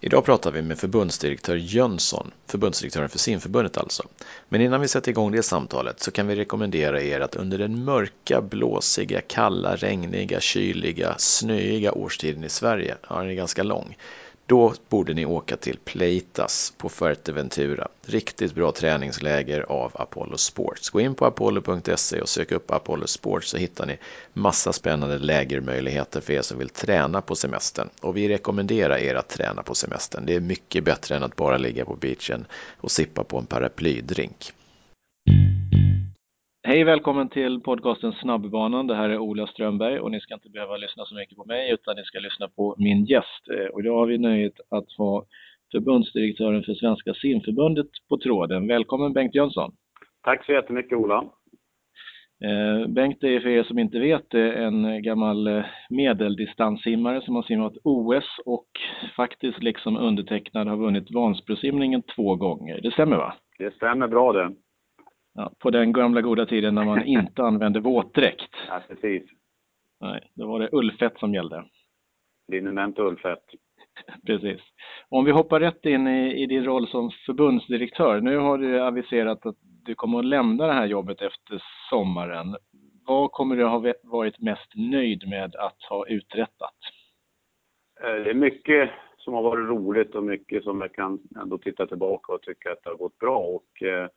Idag pratar vi med förbundsdirektör Jönsson, förbundsdirektören för simförbundet alltså. Men innan vi sätter igång det samtalet så kan vi rekommendera er att under den mörka, blåsiga, kalla, regniga, kyliga, snöiga årstiden i Sverige, ja den är ganska lång, då borde ni åka till Pleitas på Fuerteventura. Riktigt bra träningsläger av Apollo Sports. Gå in på apollo.se och sök upp Apollo Sports så hittar ni massa spännande lägermöjligheter för er som vill träna på semestern. Och vi rekommenderar er att träna på semestern. Det är mycket bättre än att bara ligga på beachen och sippa på en paraplydrink. Hej, välkommen till podcasten Snabbbanan. Det här är Ola Strömberg och ni ska inte behöva lyssna så mycket på mig utan ni ska lyssna på min gäst. Eh, och idag har vi nöjet att ha förbundsdirektören för Svenska simförbundet på tråden. Välkommen Bengt Jönsson. Tack så jättemycket Ola. Eh, Bengt är för er som inte vet en gammal eh, medeldistanssimmare som har simmat OS och faktiskt liksom undertecknad har vunnit Vansbrosimningen två gånger. Det stämmer va? Det stämmer bra det. Ja, på den gamla goda tiden när man inte använde våtdräkt. Ja, precis. Nej, då var det ullfett som gällde. Liniment ullfett. Precis. Om vi hoppar rätt in i, i, din roll som förbundsdirektör. Nu har du aviserat att du kommer att lämna det här jobbet efter sommaren. Vad kommer du ha varit mest nöjd med att ha uträttat? Eh, det är mycket som har varit roligt och mycket som jag kan ändå titta tillbaka och tycka att det har gått bra. Och, eh,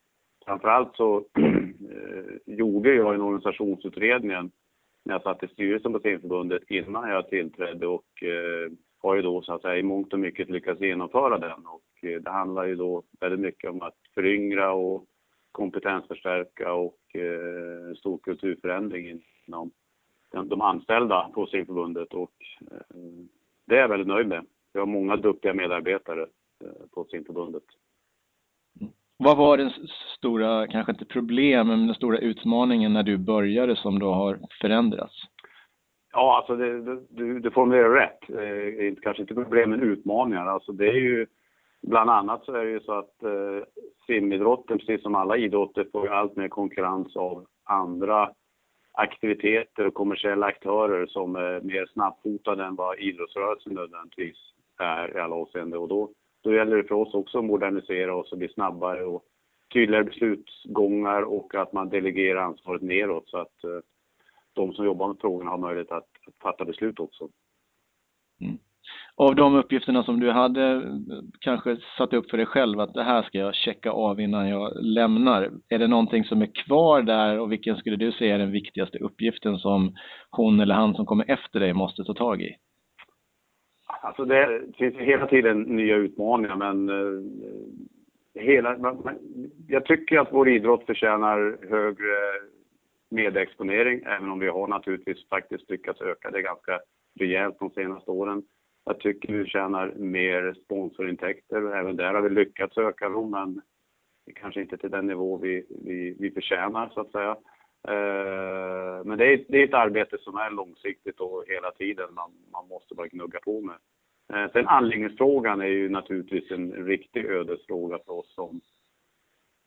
framförallt så eh, gjorde jag en organisationsutredning när jag satt i styrelsen på simförbundet innan jag tillträdde och eh, har ju då så att säga i mångt och mycket lyckats genomföra den och eh, det handlar ju då väldigt mycket om att föryngra och kompetensförstärka och eh, stor kulturförändring inom de anställda på simförbundet och eh, det är jag väldigt nöjd med. Vi har många duktiga medarbetare eh, på simförbundet. Vad var den stora, kanske inte problem, men den stora utmaningen när du började som då har förändrats? Ja, alltså det, det, du, du formulerar rätt. Eh, kanske inte problem, men utmaningar. Alltså det är ju, bland annat så är det ju så att eh, simidrotten, precis som alla idrotter, får ju allt mer konkurrens av andra aktiviteter och kommersiella aktörer som är mer snabbfotade än vad idrottsrörelsen nödvändigtvis är i alla avseenden. Och då då gäller det för oss också att modernisera oss och bli snabbare och tydligare beslutsgångar och att man delegerar ansvaret neråt så att eh, de som jobbar med frågorna har möjlighet att, att fatta beslut också. Mm. Av de uppgifterna som du hade eh, kanske satt upp för dig själv att det här ska jag checka av innan jag lämnar. Är det någonting som är kvar där och vilken skulle du säga är den viktigaste uppgiften som hon eller han som kommer efter dig måste ta tag i? Alltså det finns hela tiden nya utmaningar men eh, hela, jag tycker att vår idrott förtjänar högre medieexponering även om vi har naturligtvis faktiskt lyckats öka det ganska rejält de senaste åren. Jag tycker vi tjänar mer sponsorintäkter även där har vi lyckats öka dem men kanske inte till den nivå vi, vi, vi förtjänar så att säga. Eh, men det är, det är ett arbete som är långsiktigt och hela tiden man, man måste bara gnugga på med. Eh, sen anläggningsfrågan är ju naturligtvis en riktig ödesfråga för oss som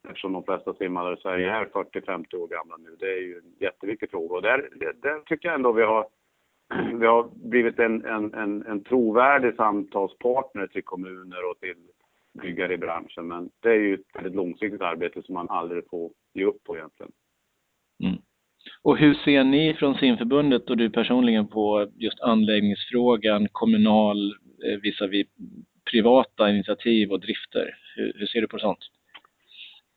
eftersom de flesta simmare i Sverige är 40-50 år gamla nu. Det är ju en jätteviktig fråga och där, där tycker jag ändå vi har, vi har blivit en, en, en, en trovärdig samtalspartner till kommuner och till byggare i branschen. Men det är ju ett väldigt långsiktigt arbete som man aldrig får ge upp på egentligen. Och hur ser ni från simförbundet och du personligen på just anläggningsfrågan, kommunal eh, visavi privata initiativ och drifter? Hur, hur, ser du på sånt?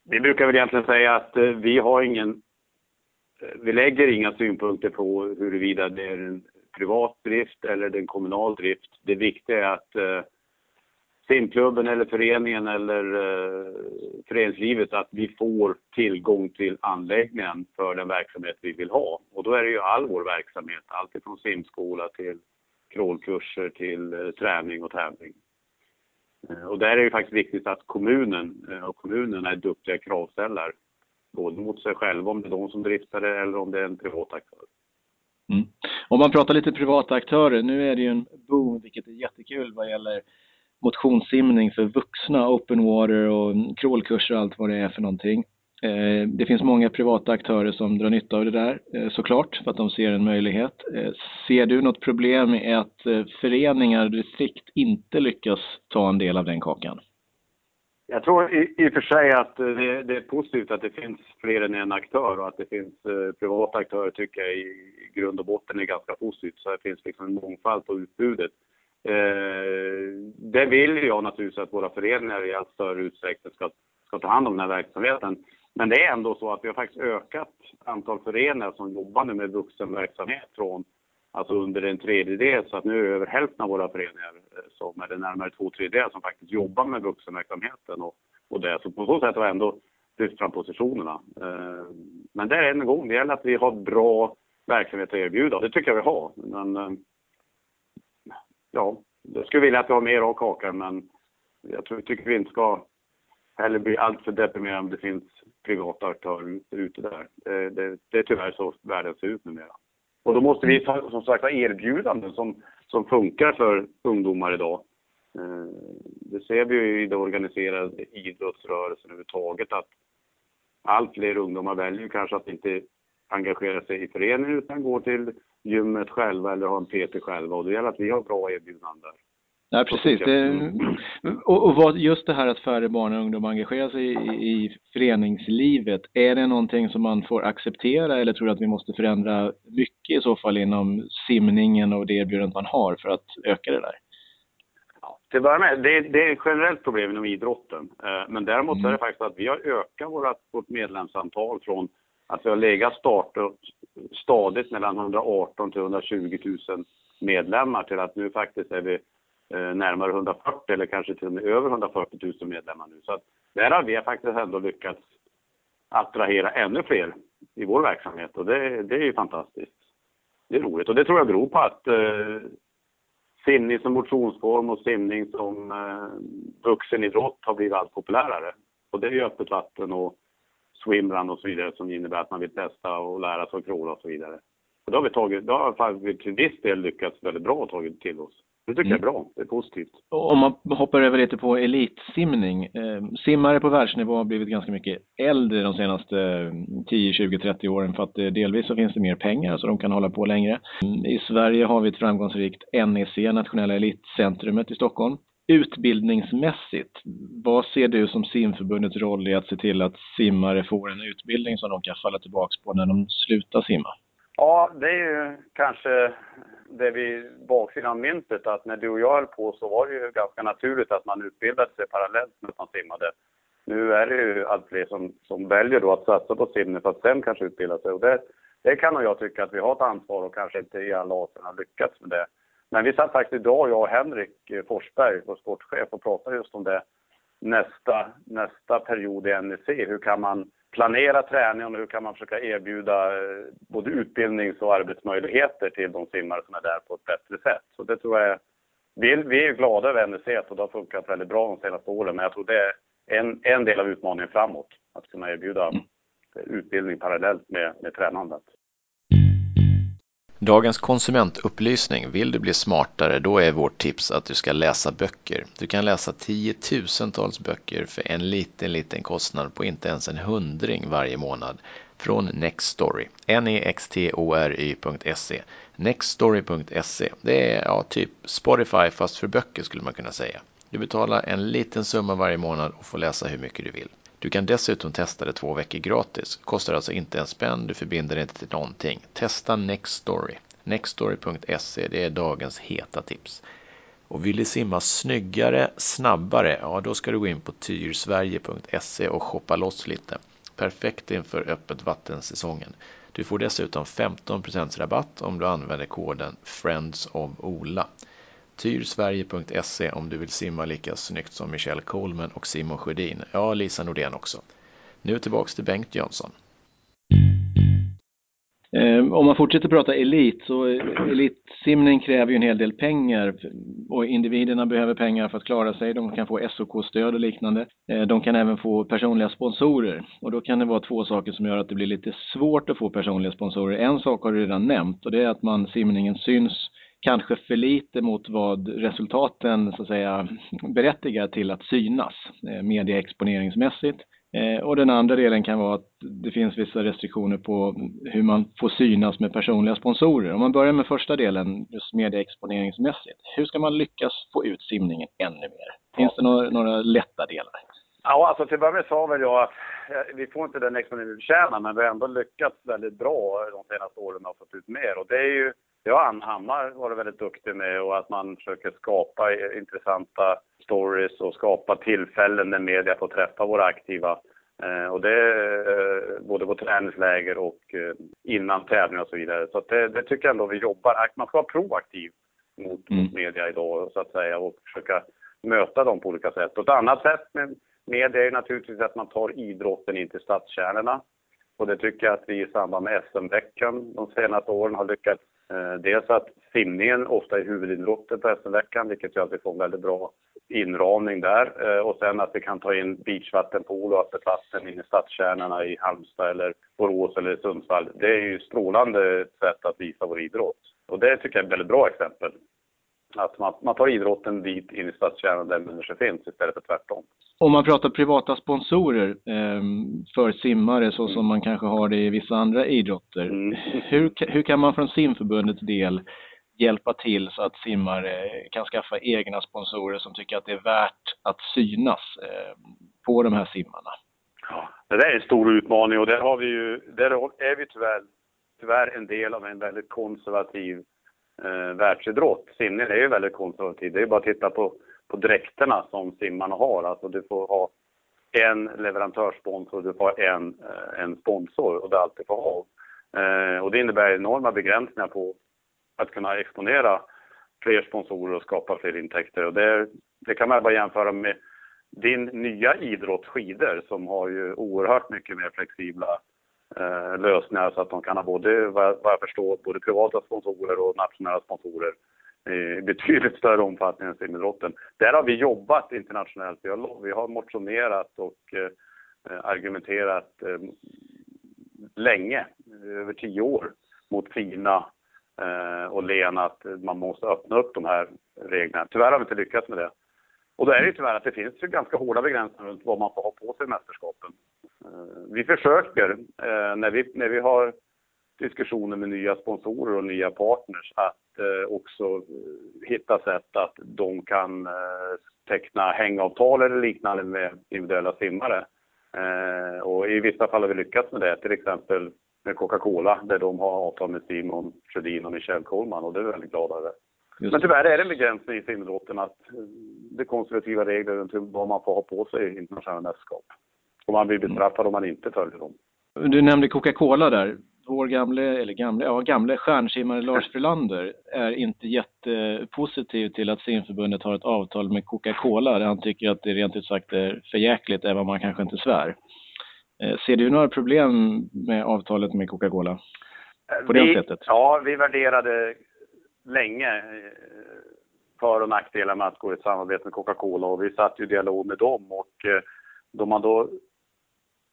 Vi brukar väl egentligen säga att eh, vi har ingen, eh, vi lägger inga synpunkter på huruvida det är en privat drift eller en kommunal drift. Det viktiga är att eh, simklubben eller föreningen eller eh, föreningslivet att vi får tillgång till anläggningen för den verksamhet vi vill ha. Och då är det ju all vår verksamhet, alltifrån simskola till crawlkurser till eh, träning och tävling. Eh, och där är det faktiskt viktigt att kommunen eh, och kommunerna är duktiga kravställare. Både mot sig själva om det är de som driftar det eller om det är en privat aktör. Mm. Om man pratar lite privata aktörer, nu är det ju en boom, vilket är jättekul vad gäller motionssimning för vuxna, open water och crawlkurser och allt vad det är för någonting. Eh, det finns många privata aktörer som drar nytta av det där eh, såklart för att de ser en möjlighet. Eh, ser du något problem med att föreningar och distrikt inte lyckas ta en del av den kakan? Jag tror i, i och för sig att det, det, är positivt att det finns fler än en aktör och att det finns eh, privata aktörer tycker jag i grund och botten är ganska positivt. Så det finns liksom en mångfald på utbudet. Eh, det vill jag naturligtvis att våra föreningar i allt större utsträckning ska, ska ta hand om den här verksamheten. Men det är ändå så att vi har faktiskt ökat antal föreningar som jobbar nu med vuxenverksamhet från alltså under en tredjedel. Så att nu är det över hälften av våra föreningar eh, som som, eller närmare två tredjedelar, som faktiskt jobbar med vuxenverksamheten och, och det. Så på så sätt har vi ändå lyft fram positionerna. Eh, men det är en gång, det gäller att vi har bra verksamhet att erbjuda. Det tycker jag vi har. Men eh, ja, jag skulle vilja att vi har mer av kakan, men jag tror, tycker vi inte ska heller bli alltför deprimerade om det finns privata aktörer ute där. Det, det, det är tyvärr så världen ser ut numera. Och då måste vi som sagt ha erbjudanden som, som funkar för ungdomar idag. Eh, det ser vi ju i den organiserade idrottsrörelsen överhuvudtaget att allt fler ungdomar väljer kanske att inte engagera sig i föreningen utan går till gymmet själva eller har en PT själva och det gäller att vi har bra erbjudanden. Ja, precis. Det, och, vad, just det här att färre barn och ungdomar engagerar sig i, i föreningslivet, är det någonting som man får acceptera eller tror du att vi måste förändra mycket i så fall inom simningen och det erbjudandet man har för att öka det där? Ja, till att med, det, det är ett generellt problem inom idrotten. Eh, men däremot mm. är det faktiskt att vi har ökat vårt, vårt medlemsantal från Alltså, att vi har legat start, stadigt mellan 118 till 120 000 medlemmar till att nu faktiskt är vi eh, närmare 140 eller kanske till och med över 140 000 medlemmar nu. Så att där har vi faktiskt ändå lyckats attrahera ännu fler i vår verksamhet och det, det är ju fantastiskt. Det är roligt och det tror jag beror på att eh, simning som motionsform och simning som eh, vuxenidrott har blivit allt populärare. Och det är ju öppet vatten och swimrun och så vidare som innebär att man vill testa och lära sig att kråla och så vidare. Och då har vi tagit, då har vi till viss del lyckats väldigt bra och tagit till oss. Det tycker mm. jag är bra. Det är positivt. Om man hoppar över lite på elitsimning. Eh, simmare på världsnivå har blivit ganska mycket äldre de senaste 10, 20, 30 åren för att eh, delvis så finns det mer pengar så de kan hålla på längre. I Sverige har vi ett framgångsrikt NEC, Nationella Elitcentrumet i Stockholm. Utbildningsmässigt, vad ser du som simförbundets roll i att se till att simmare får en utbildning som de kan falla tillbaka på när de slutar simma? Ja, det är ju kanske det vi baksidan av myntet att när du och jag höll på så var det ju ganska naturligt att man utbildade sig parallellt med att man simmade. Nu är det ju allt fler som, som väljer då att satsa på simning för att sen kanske utbilda sig och det, det kan nog jag tycka att vi har ett ansvar och kanske inte i alla avseenden har lyckats med det. Men vi satt faktiskt idag, jag och Henrik Forsberg, vår sportchef, och pratade just om det nästa, nästa period i NEC. Hur kan man planera träningen och hur kan man försöka erbjuda eh, både utbildnings och arbetsmöjligheter till de simmare som är där på ett bättre sätt. Så det tror jag, vi är, vi är glada över NEC och det har funkat väldigt bra de senaste åren, men jag tror det är en, en del av utmaningen framåt, att kunna erbjuda utbildning parallellt med, med tränandet. Dagens konsumentupplysning. Vill du bli smartare, då är vårt tips att du ska läsa böcker. Du kan läsa tiotusentals böcker för en liten, liten kostnad på inte ens en hundring varje månad från Nextory. N-E-X-T-O-R-Y.se. Nextory.se. Det är ja, typ Spotify fast för böcker skulle man kunna säga. Du betalar en liten summa varje månad och får läsa hur mycket du vill. Du kan dessutom testa det två veckor gratis. Kostar alltså inte en spänn, du förbinder dig inte till någonting. Testa Nextory. Nextory.se, det är dagens heta tips. Och vill du simma snyggare, snabbare, ja då ska du gå in på tyrsverige.se och shoppa loss lite. Perfekt inför öppet vattensäsongen. Du får dessutom 15% rabatt om du använder koden Friends of Ola. Tyrsverige.se om du vill simma lika snyggt som Michelle Coleman och Simon Sjödin. Ja, Lisa Nordén också. Nu tillbaks till Bengt Jönsson. Eh, om man fortsätter prata elit så elitsimning kräver ju en hel del pengar och individerna behöver pengar för att klara sig. De kan få SOK-stöd och liknande. Eh, de kan även få personliga sponsorer och då kan det vara två saker som gör att det blir lite svårt att få personliga sponsorer. En sak har du redan nämnt och det är att man simningen syns kanske för lite mot vad resultaten så att säga berättigar till att synas eh, medieexponeringsmässigt. Eh, och den andra delen kan vara att det finns vissa restriktioner på hur man får synas med personliga sponsorer. Om man börjar med första delen, just medieexponeringsmässigt. Hur ska man lyckas få ut simningen ännu mer? Finns det några, några lätta delar? Ja, alltså till att börja med sa väl jag att eh, vi får inte den exponering vi förtjänar, men vi har ändå lyckats väldigt bra de senaste åren och fått ut mer. Och det är ju, det har Ann Hammar varit väldigt duktig med och att man försöker skapa intressanta stories och skapa tillfällen när media får träffa våra aktiva. Eh, och det eh, både på träningsläger och eh, innan tävlingar och så vidare. Så det, det, tycker jag ändå vi jobbar. Man ska vara proaktiv mot, mm. mot media idag så att säga och försöka möta dem på olika sätt. Och ett annat sätt med media är naturligtvis att man tar idrotten in till stadskärnorna. Och det tycker jag att vi i samband med SM-veckan de senaste åren har lyckats. Eh, dels att simningen ofta är huvudidrotten på SM-veckan, vilket gör att vi får en väldigt bra inramning där. Eh, och sen att vi kan ta in beachvattenpool och öppet vatten in i stadskärnorna i Halmstad eller Borås eller Sundsvall. Det är ju strålande sätt att visa vår idrott. Och det tycker jag är ett väldigt bra exempel. Att man, man tar idrotten dit in i stadskärnan där människor finns istället för tvärtom. Om man pratar privata sponsorer eh, för simmare så som mm. man kanske har det i vissa andra idrotter. Mm. Hur, hur kan man från simförbundets del hjälpa till så att simmare kan skaffa egna sponsorer som tycker att det är värt att synas eh, på de här simmarna? Ja, det där är en stor utmaning och där, har vi ju, där är vi tyvärr, tyvärr en del av en väldigt konservativ eh, världsidrott. Simning är ju väldigt konservativ. Det är ju bara att titta på, på dräkterna som simmarna har. Alltså du får ha en leverantörssponsor, du får ha en, eh, en sponsor och det är allt du får ha. Eh, och det innebär enorma begränsningar på att kunna exponera fler sponsorer och skapa fler intäkter. Och det, det kan man bara jämföra med din nya idrott skidor som har ju oerhört mycket mer flexibla eh, lösningar så att de kan ha både, vad, vad jag förstår, både privata sponsorer och nationella sponsorer i betydligt större omfattning än simidrotten. Där har vi jobbat internationellt. Vi har, vi har motionerat och eh, argumenterat eh, länge, över tio år, mot FINA eh, och Lena att man måste öppna upp de här reglerna. Tyvärr har vi inte lyckats med det. Och då är det tyvärr att det finns ju ganska hårda begränsningar runt vad man får ha på sig i mästerskapen. Eh, vi försöker, eh, när, vi, när vi har diskussioner med nya sponsorer och nya partners, att eh, också hitta sätt att de kan teckna hängavtal eller liknande med individuella simmare. Och i vissa fall har vi lyckats med det, till exempel med Coca-Cola där de har avtal med Simon Sjödin och Michelle Coleman och det är vi väldigt glada över. Men tyvärr är det en begränsning i simidrotten att det är konservativa regler runt vad man får ha på sig i internationella mästerskap. Och man blir bestraffad om man inte följer dem. Du nämnde Coca-Cola där. Vår gamle, eller gamle, ja, gamle stjärnsimmare Lars Frölander är inte jättepositiv till att simförbundet har ett avtal med Coca-Cola. Han tycker att det rent ut sagt är för jäkligt, även om man kanske inte svär. Eh, ser du några problem med avtalet med Coca-Cola? På vi, det sättet? Ja, vi värderade länge eh, för och nackdelar med att gå i ett samarbete med Coca-Cola och vi satt ju i dialog med dem och eh, då man då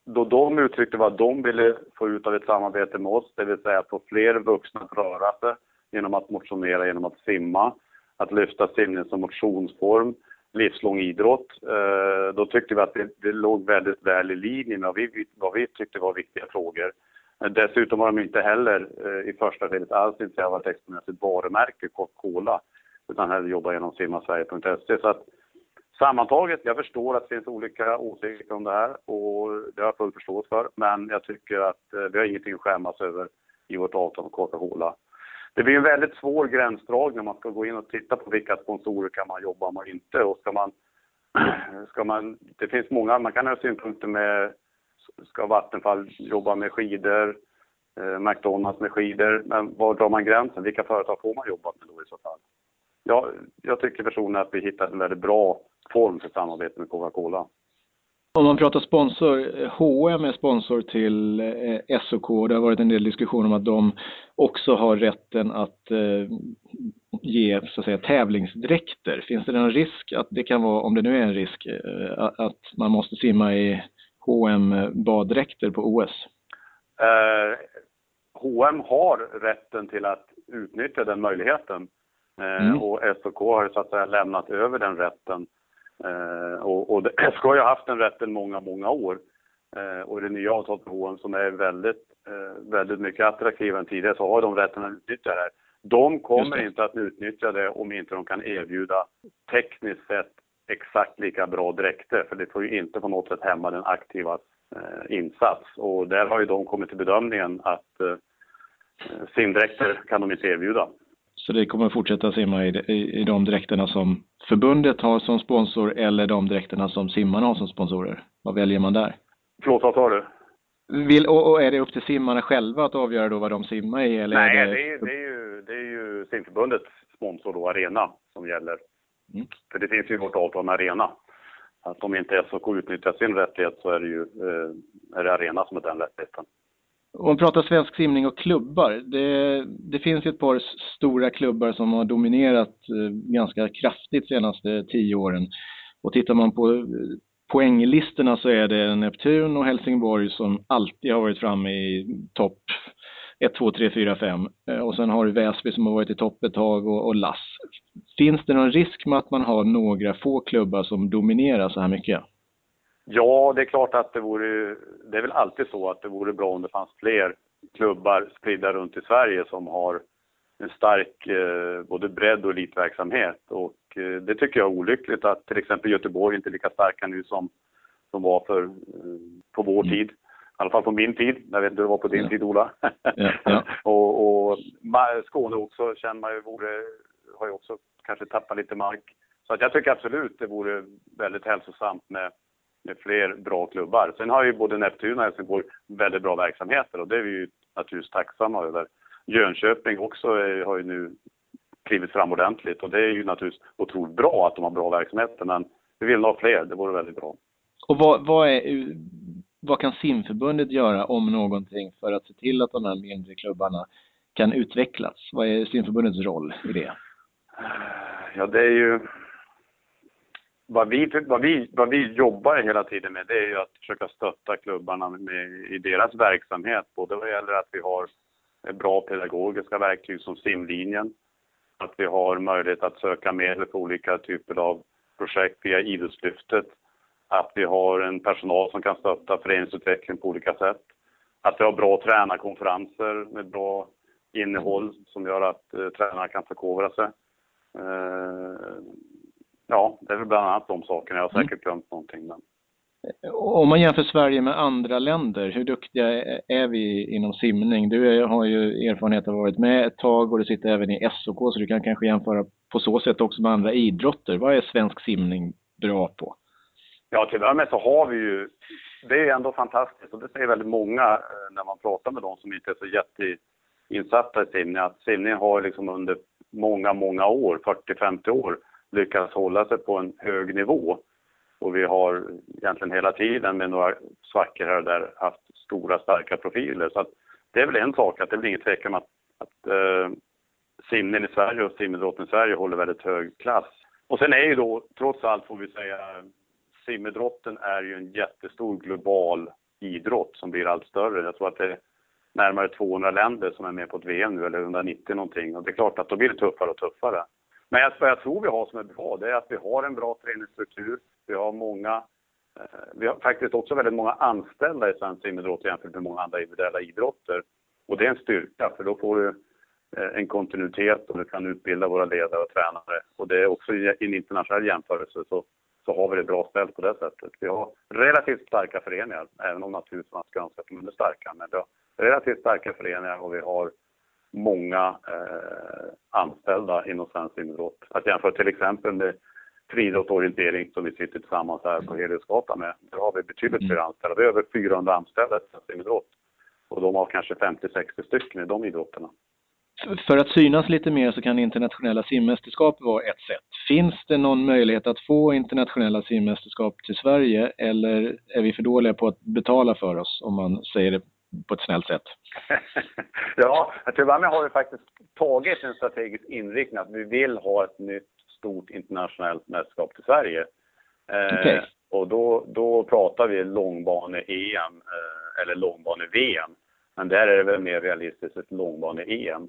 då de uttryckte vad de ville få ut av ett samarbete med oss, det vill säga att få fler vuxna att röra sig genom att motionera, genom att simma, att lyfta simningen som motionsform, livslång idrott. Eh, då tyckte vi att det, det låg väldigt väl i linje med vad vi, vad vi tyckte var viktiga frågor. Eh, dessutom var de inte heller eh, i första skedet alls intresserade av att exponera sitt varumärke Coca-Cola utan hellre jobba genom simmasverige.se. Så att sammantaget, jag förstår att det finns olika åsikter om det här och det har jag full förståelse för. Men jag tycker att eh, vi har ingenting att skämmas över i vårt avtal med Coca-Cola. Det blir en väldigt svår gränsdragning när man ska gå in och titta på vilka sponsorer kan man jobba med och inte. Och ska man, ska man, det finns många, man kan ha synpunkter med, ska Vattenfall jobba med skidor, eh, McDonalds med skidor, men var drar man gränsen? Vilka företag får man jobba med då i så fall? Ja, jag tycker personligen att vi hittat en väldigt bra form för samarbete med Coca-Cola. Om man pratar sponsor, eh, H&M är sponsor till eh, SOK. Det har varit en del diskussion om att de också har rätten att eh, ge så att säga, tävlingsdräkter. Finns det någon risk att det kan vara, om det nu är en risk, eh, att man måste simma i H&M baddräkter på OS? Eh, H&M har rätten till att utnyttja den möjligheten. Eh, mm. Och SOK har så att säga lämnat över den rätten Eh, och, och SK har ju haft den rätten många, många år. eh, och det nya avtalet med H&M som är väldigt, eh, väldigt mycket attraktivare än tidigare så har de rätten att utnyttja det här. De kommer inte att utnyttja det om inte de kan erbjuda tekniskt sett exakt lika bra dräkter för det får ju inte på något sätt hämma den aktiva eh, insats och där har ju de kommit till bedömningen att eh, simdräkter kan de inte erbjuda. Så det kommer fortsätta simma i, i, i de dräkterna som förbundet har som sponsor eller de dräkterna som simmarna har som sponsorer? Vad väljer man där? Förlåt, vad sa du? Vill, och, och, är det upp till simmarna själva att avgöra då vad de simmar i? Eller Nej, är det... Det, är, det, är ju, det är ju simförbundets sponsor då, Arena, som gäller. Mm. För det finns ju vårt avtal med Arena. Att om inte SOK utnyttjar sin rättighet så är det ju eh, är det Arena som är den rättigheten. Om man pratar svensk simning och klubbar. Det, det finns ju ett par stora klubbar som har dominerat eh, ganska kraftigt de senaste tio åren. Och tittar man på eh, poänglistorna så är det Neptun och Helsingborg som alltid har varit framme i topp 1, 2, 3, 4, 5. Och sen har du Väsby som har varit i topp ett tag och, och Lass. Finns det någon risk med att man har några få klubbar som dominerar så här mycket? Ja, det är klart att det vore, det är väl alltid så att det vore bra om det fanns fler klubbar spridda runt i Sverige som har en stark eh, både bredd och elitverksamhet. Och eh, det tycker jag är olyckligt att till exempel Göteborg inte är lika starka nu som de var för, eh, på vår mm. tid. I alla fall på min tid. Jag vet inte hur det var på din ja. tid, Ola. Ja, ja. och, och Skåne också känner man ju vore, har ju också kanske tappar lite mark. Så att jag tycker absolut det vore väldigt hälsosamt med med fler bra klubbar. Sen har ju både Neptun och Helsingborg väldigt bra verksamheter och det är vi ju naturligtvis tacksamma över. Jönköping också är, har ju nu klivit fram ordentligt och det är ju naturligtvis otroligt bra att de har bra verksamheter men vi vill ha fler, det vore väldigt bra. Och vad, vad, är, vad kan simförbundet göra om någonting för att se till att de här mindre klubbarna kan utvecklas? Vad är simförbundets roll i det? Ja, det är ju vad vi, vad, vi, vad vi jobbar hela tiden med det är ju att försöka stötta klubbarna med, i deras verksamhet. Både vad gäller att vi har bra pedagogiska verktyg som simlinjen. Att vi har möjlighet att söka medel för olika typer av projekt via Idrottslyftet. Att vi har en personal som kan stötta föreningsutveckling på olika sätt. Att vi har bra tränarkonferenser med bra innehåll som gör att eh, tränarna kan förkovra sig. Eh, Ja, det är väl bland annat de sakerna. Jag har säkert glömt någonting. Men... Om man jämför Sverige med andra länder, hur duktiga är vi inom simning? Du har ju erfarenhet av att varit med ett tag och du sitter även i SOK så du kan kanske jämföra på så sätt också med andra idrotter. Vad är svensk simning bra på? Ja, till att med så har vi ju, det är ändå fantastiskt och det säger väldigt många eh, när man pratar med de som inte är så insatta i simning, att simning har liksom under många, många år, 40-50 år, lyckats hålla sig på en hög nivå. Och vi har egentligen hela tiden med några svackor här och där haft stora starka profiler. Så det är väl en sak, att det blir ingen tvekan om att, att eh, simningen i Sverige och simidrotten i Sverige håller väldigt hög klass. Och sen är ju då, trots allt får vi säga, simidrotten är ju en jättestor global idrott som blir allt större. Jag tror att det är närmare 200 länder som är med på ett VM nu, eller 190 någonting. Och det är klart att då blir det tuffare och tuffare. Men jag, vad jag tror vi har som är bra, det är att vi har en bra träningsstruktur. Vi har många, eh, vi har faktiskt också väldigt många anställda i svensk simidrott jämfört med många andra individuella idrotter. Och det är en styrka, för då får du eh, en kontinuitet och du kan utbilda våra ledare och tränare. Och det är också i en internationell jämförelse så, så har vi det bra ställt på det sättet. Vi har relativt starka föreningar, även om naturligtvis man ska önska att de är starka. Men vi har relativt starka föreningar och vi har många eh, anställda inom svensk idrott. Att jämföra till exempel med friidrottsorientering som vi sitter tillsammans här på Heliosgatan med. Där har vi betydligt fler mm. anställda. Vi har över 400 anställda i idrott. Och de har kanske 50-60 stycken i de idrotterna. För att synas lite mer så kan internationella simmästerskap vara ett sätt. Finns det någon möjlighet att få internationella simmästerskap till Sverige eller är vi för dåliga på att betala för oss om man säger det på ett snällt sätt? ja, till att har vi faktiskt tagit en strategisk inriktning att vi vill ha ett nytt stort internationellt mästerskap till Sverige. Okay. Eh, och då, då pratar vi långbane-EM eh, eller långbane-VM. Men där är det väl mer realistiskt ett långbane-EM.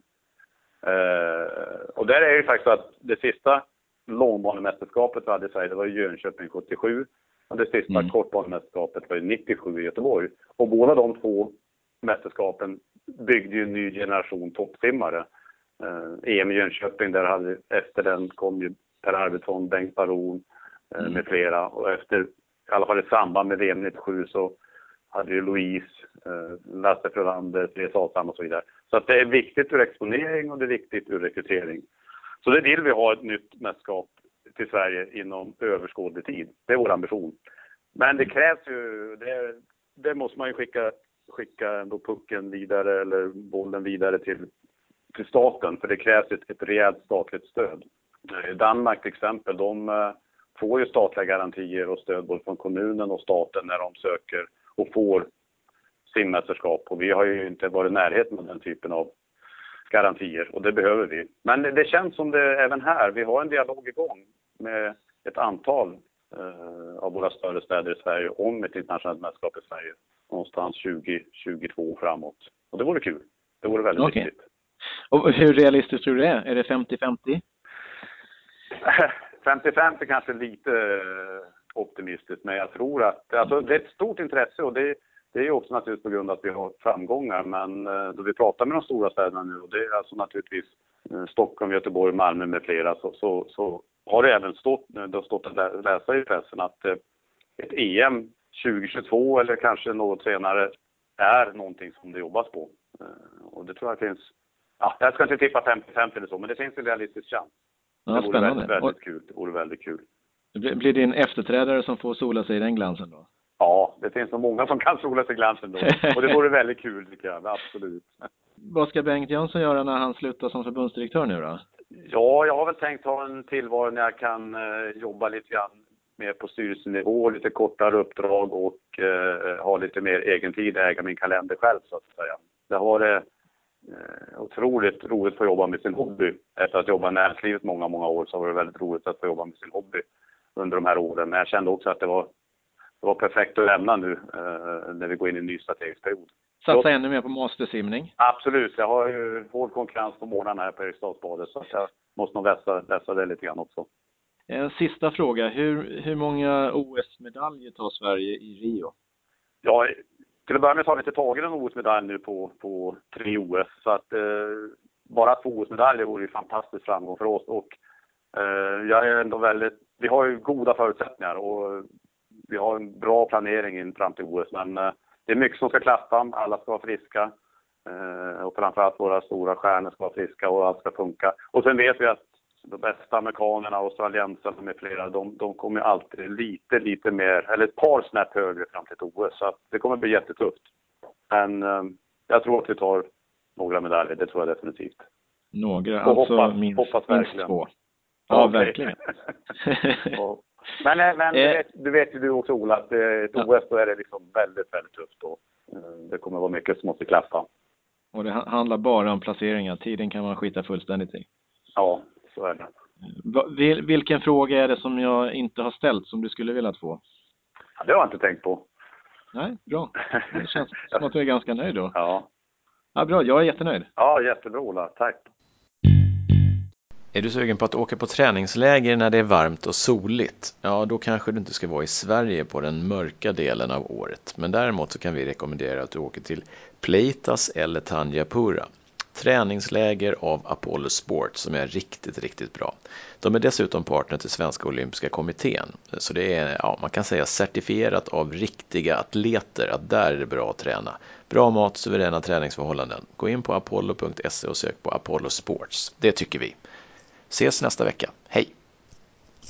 Eh, och där är det faktiskt så att det sista långbanemästerskapet vi hade i Sverige, det var i Jönköping 77. Det sista mm. kortbanemästerskapet var ju 97 i Göteborg. Och båda de två mästerskapen byggde ju en ny generation toppsimmare. Eh, EM i Jönköping, där hade, efter den kom ju Per Arvidsson, Bengt Baron eh, mm. med flera. Och efter, i alla fall i samband med VM 97 så hade ju Louise, eh, Lasse Frölander, Therese Asam och så vidare. Så att det är viktigt ur exponering och det är viktigt ur rekrytering. Så det vill vi ha ett nytt mästerskap till Sverige inom överskådlig tid. Det är vår ambition. Men det krävs ju, det, det måste man ju skicka, skicka ändå pucken vidare eller bollen vidare till, till staten för det krävs ett, ett rejält statligt stöd. Eh, Danmark till exempel, de eh, får ju statliga garantier och stöd både från kommunen och staten när de söker och får simmästerskap. Och vi har ju inte varit i närheten av den typen av garantier och det behöver vi. Men det känns som det även här, vi har en dialog igång med ett antal eh, av våra större städer i Sverige om ett internationellt mästerskap i Sverige. Någonstans 2022 framåt. Och det vore kul. Det vore väldigt okay. viktigt. Och hur realistiskt tror du det är? Är det 50-50? 50-50 kanske lite eh, optimistiskt, men jag tror att alltså, det är ett stort intresse och det, det är ju också naturligtvis på grund av att vi har framgångar. Men eh, då vi pratar med de stora städerna nu, och det är alltså naturligtvis eh, Stockholm, Göteborg, Malmö med flera, så, så, så har det även stått, det har stått att läsa i pressen att ett EM 2022 eller kanske något senare är någonting som det jobbas på. Och det tror jag finns, ja, jag ska inte tippa 50-50 eller så, men det finns en realistisk chans. Ja, det vore spännande. väldigt, väldigt kul. Det vore väldigt kul. Det blir din efterträdare som får sola sig i den glansen då? Ja, det finns nog många som kan sola sig i glansen då. Och det vore väldigt kul tycker jag, absolut. Vad ska Bengt Jönsson göra när han slutar som förbundsdirektör nu då? Ja, jag har väl tänkt ha en tillvaro när jag kan eh, jobba lite grann mer på styrelsenivå, lite kortare uppdrag och eh, ha lite mer egen tid, äga min kalender själv så att säga. Det har varit eh, otroligt roligt att få jobba med sin hobby. Efter att ha jobbat i näringslivet många, många år så var det väldigt roligt att få jobba med sin hobby under de här åren. Men jag kände också att det var, det var perfekt att lämna nu eh, när vi går in i en ny strategisk period. Satsa ännu mer på mastersimning? Absolut. Jag har ju hård konkurrens på morgnarna här på Eriksdalsbadet så jag måste nog vässa, vässa det lite grann också. En sista fråga. Hur, hur många OS-medaljer tar Sverige i Rio? Ja, till att börja med så har vi inte tagit en OS-medalj nu på, på tre OS. Så att eh, bara två OS-medaljer vore ju fantastisk framgång för oss. Och eh, jag är ändå väldigt, vi har ju goda förutsättningar och vi har en bra planering in fram till OS. Men eh, det är mycket som ska klaffa, alla ska vara friska. Eh, och framförallt våra stora stjärnor ska vara friska och allt ska funka. Och sen vet vi att de bästa amerikanerna, australiensarna med flera, de, de kommer alltid lite, lite mer, eller ett par snäpp högre fram till ett OS. Så det kommer bli jättetufft. Men eh, jag tror att vi tar några medaljer, det tror jag definitivt. Några, och alltså hoppas, minst, hoppas minst två. Ja, okay. verkligen. men eh, men du, vet, du vet ju du också Ola, att ett OS då är det liksom väldigt, väldigt tufft. Och, eh, det kommer vara mycket som måste klaffa. Och det handlar bara om placeringar, tiden kan man skita fullständigt i. Ja, så är det. Vilken fråga är det som jag inte har ställt som du skulle vilja få? Ja, det har jag inte tänkt på. Nej, bra. Det känns som att du är ganska nöjd då. Ja. ja. Bra, jag är jättenöjd. Ja, jättebra Ola. Tack. Är du sugen på att åka på träningsläger när det är varmt och soligt? Ja, då kanske du inte ska vara i Sverige på den mörka delen av året. Men däremot så kan vi rekommendera att du åker till Pleitas eller Tanjapura träningsläger av Apollo Sport som är riktigt, riktigt bra. De är dessutom partner till Svenska Olympiska Kommittén, så det är, ja, man kan säga certifierat av riktiga atleter att där är det bra att träna. Bra mat, suveräna träningsförhållanden. Gå in på apollo.se och sök på Apollo Sports. Det tycker vi. Ses nästa vecka. Hej!